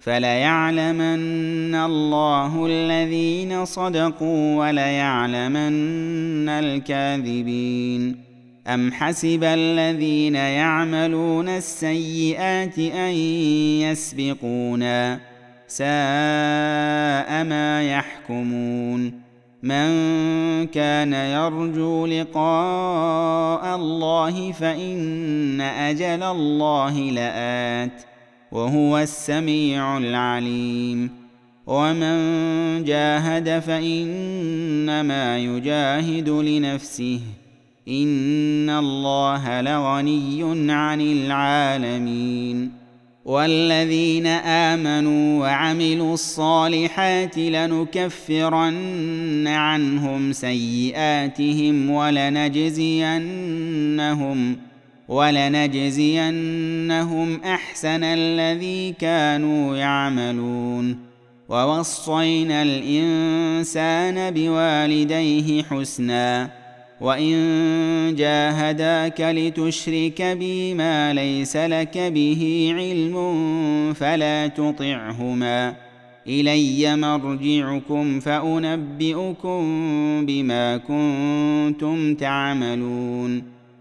فليعلمن الله الذين صدقوا وليعلمن الكاذبين. أم حسب الذين يعملون السيئات أن يسبقونا ساء ما يحكمون. من كان يرجو لقاء الله فإن أجل الله لآت. وهو السميع العليم. ومن جاهد فإنما يجاهد لنفسه. إن الله لغني عن العالمين. والذين آمنوا وعملوا الصالحات لنكفرن عنهم سيئاتهم ولنجزينهم ولنجزينهم أحسن الذي كانوا يعملون. ووصينا الإنسان بوالديه حسنا. وإن جاهداك لتشرك بي ما ليس لك به علم فلا تطعهما. إلي مرجعكم فأنبئكم بما كنتم تعملون.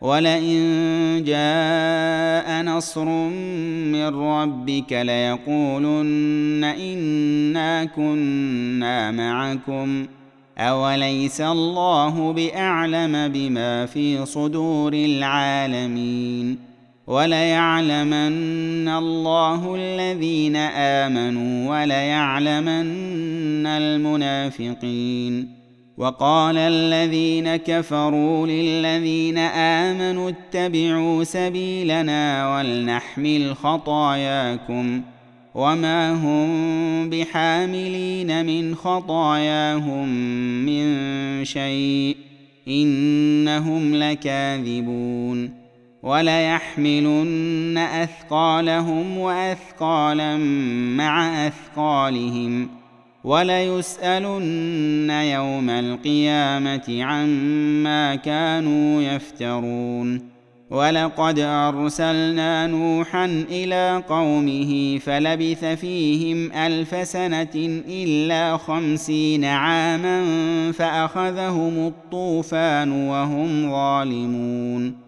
ولئن جاء نصر من ربك ليقولن إنا كنا معكم. أوليس الله بأعلم بما في صدور العالمين؟ وليعلمن الله الذين آمنوا وليعلمن المنافقين. وقال الذين كفروا للذين آمنوا اتبعوا سبيلنا ولنحمل خطاياكم وما هم بحاملين من خطاياهم من شيء إنهم لكاذبون وليحملن أثقالهم وأثقالا مع أثقالهم وليسألن يوم القيامة عما كانوا يفترون. ولقد أرسلنا نوحا إلى قومه فلبث فيهم ألف سنة إلا خمسين عاما فأخذهم الطوفان وهم ظالمون.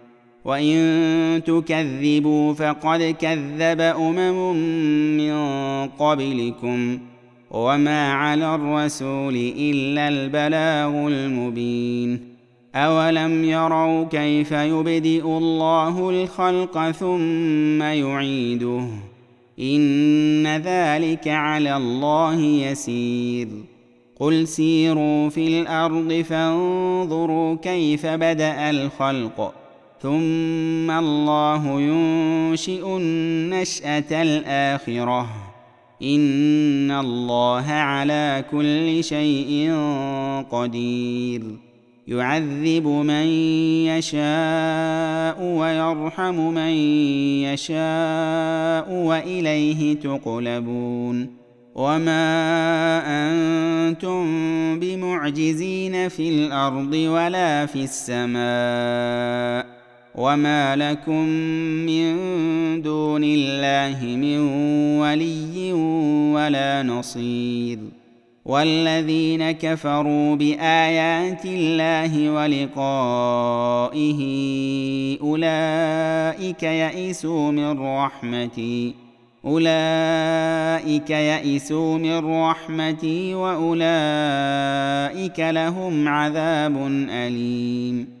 وإن تكذبوا فقد كذب أمم من قبلكم وما على الرسول إلا البلاغ المبين أولم يروا كيف يبدئ الله الخلق ثم يعيده إن ذلك على الله يسير قل سيروا في الأرض فانظروا كيف بدأ الخلق ثم الله ينشئ النشأة الآخرة. إن الله على كل شيء قدير. يعذب من يشاء ويرحم من يشاء وإليه تقلبون. وما أنتم بمعجزين في الأرض ولا في السماء. وما لكم من دون الله من ولي ولا نصير والذين كفروا بايات الله ولقائه اولئك يئسوا من رحمتي اولئك يئسوا من رحمتي واولئك لهم عذاب اليم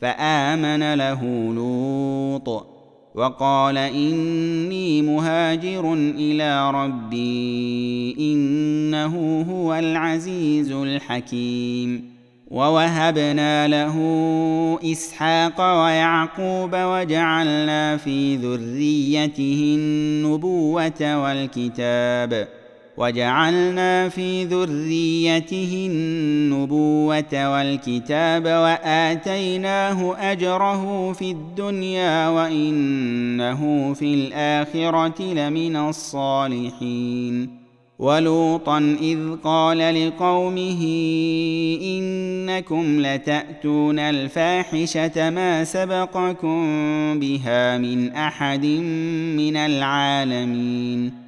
فآمن له لوط وقال إني مهاجر إلى ربي إنه هو العزيز الحكيم ووهبنا له إسحاق ويعقوب وجعلنا في ذريته النبوة والكتاب وجعلنا في ذريته النبوة والكتاب وآتيناه أجره في الدنيا وإنه في الآخرة لمن الصالحين. ولوطا إذ قال لقومه إنكم لتأتون الفاحشة ما سبقكم بها من أحد من العالمين.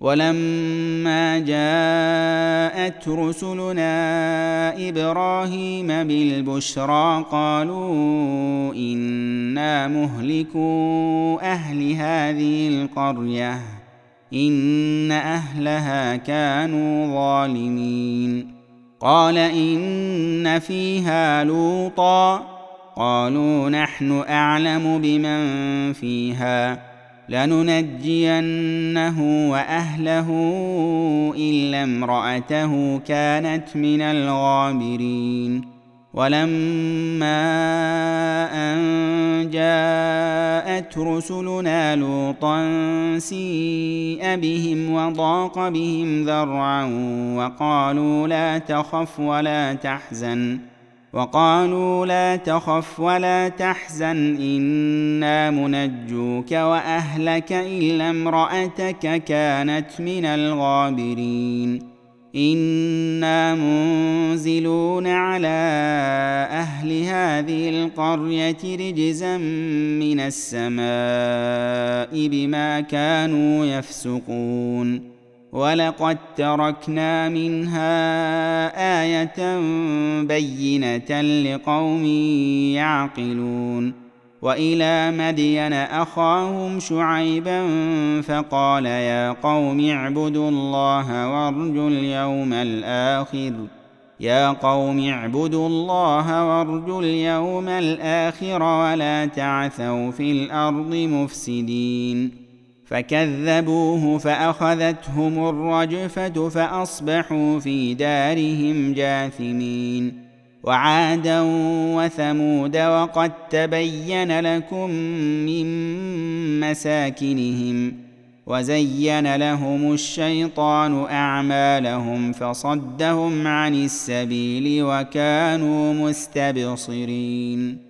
ولما جاءت رسلنا إبراهيم بالبشرى قالوا إنا مهلكو أهل هذه القرية إن أهلها كانوا ظالمين. قال إن فيها لوطا قالوا نحن أعلم بمن فيها. لننجينه وأهله إلا امرأته كانت من الغابرين. ولما أن جاءت رسلنا لوطا سيء بهم وضاق بهم ذرعا وقالوا لا تخف ولا تحزن. وقالوا لا تخف ولا تحزن إنا منجوك وأهلك إلا امرأتك كانت من الغابرين. إنا منزلون على أهل هذه القرية رجزا من السماء بما كانوا يفسقون. ولقد تركنا منها إيه بينه لقوم يعقلون والى مدين اخاهم شعيبا فقال يا قوم اعبدوا الله وارجوا اليوم الآخر يا قوم اعبدوا الله وارجوا اليوم الآخر ولا تعثوا في الأرض مفسدين فكذبوه فأخذتهم الرجفة فأصبحوا في دارهم جاثمين. وعادا وثمود وقد تبين لكم من مساكنهم وزين لهم الشيطان أعمالهم فصدهم عن السبيل وكانوا مستبصرين.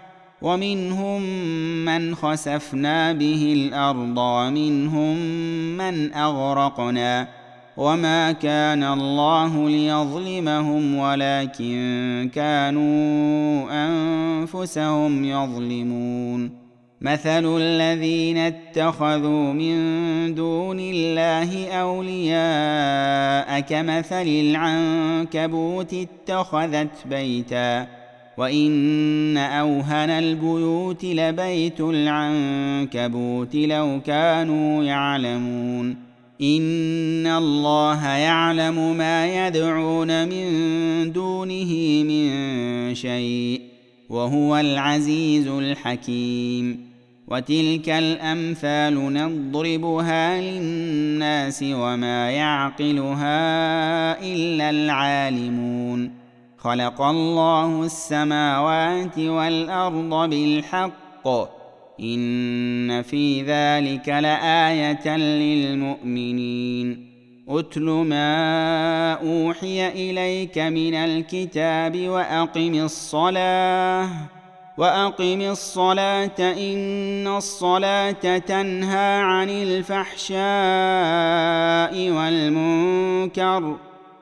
ومنهم من خسفنا به الأرض ومنهم من أغرقنا وما كان الله ليظلمهم ولكن كانوا أنفسهم يظلمون. مثل الذين اتخذوا من دون الله أولياء كمثل العنكبوت اتخذت بيتا وان اوهن البيوت لبيت العنكبوت لو كانوا يعلمون ان الله يعلم ما يدعون من دونه من شيء وهو العزيز الحكيم وتلك الامثال نضربها للناس وما يعقلها الا العالمون خلق الله السماوات والأرض بالحق. إن في ذلك لآية للمؤمنين. اتل ما أوحي إليك من الكتاب وأقم الصلاة. وأقم الصلاة إن الصلاة تنهى عن الفحشاء والمنكر.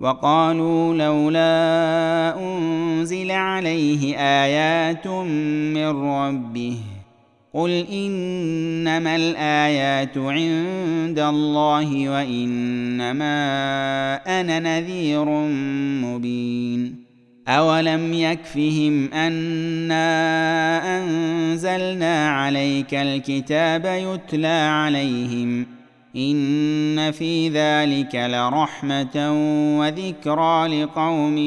وقالوا لولا أنزل عليه آيات من ربه قل إنما الآيات عند الله وإنما أنا نذير مبين أولم يكفهم أنا أنزلنا عليك الكتاب يتلى عليهم ان في ذلك لرحمه وذكرى لقوم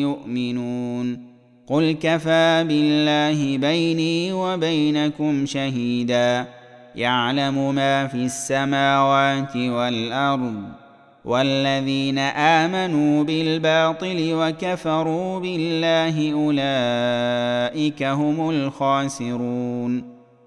يؤمنون قل كفى بالله بيني وبينكم شهيدا يعلم ما في السماوات والارض والذين امنوا بالباطل وكفروا بالله اولئك هم الخاسرون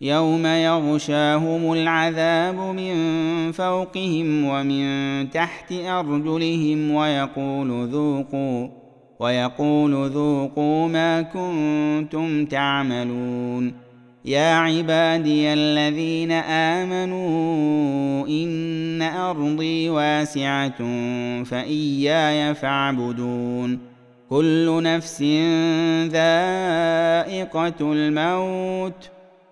يوم يغشاهم العذاب من فوقهم ومن تحت ارجلهم ويقول ذوقوا ويقول ذوقوا ما كنتم تعملون. يا عبادي الذين امنوا ان ارضي واسعه فاياي فاعبدون. كل نفس ذائقه الموت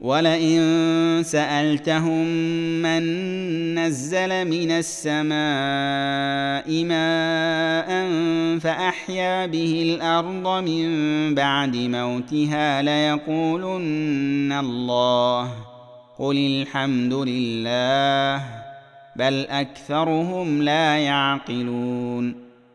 ولئن سألتهم من نزل من السماء ماء فأحيا به الأرض من بعد موتها ليقولن الله قل الحمد لله بل أكثرهم لا يعقلون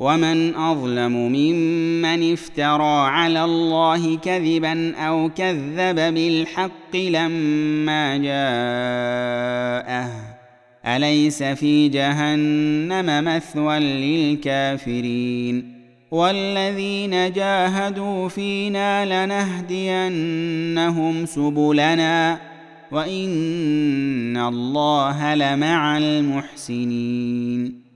ومن أظلم ممن افترى على الله كذبا أو كذب بالحق لما جاءه. أليس في جهنم مثوى للكافرين؟ والذين جاهدوا فينا لنهدينهم سبلنا وإن الله لمع المحسنين.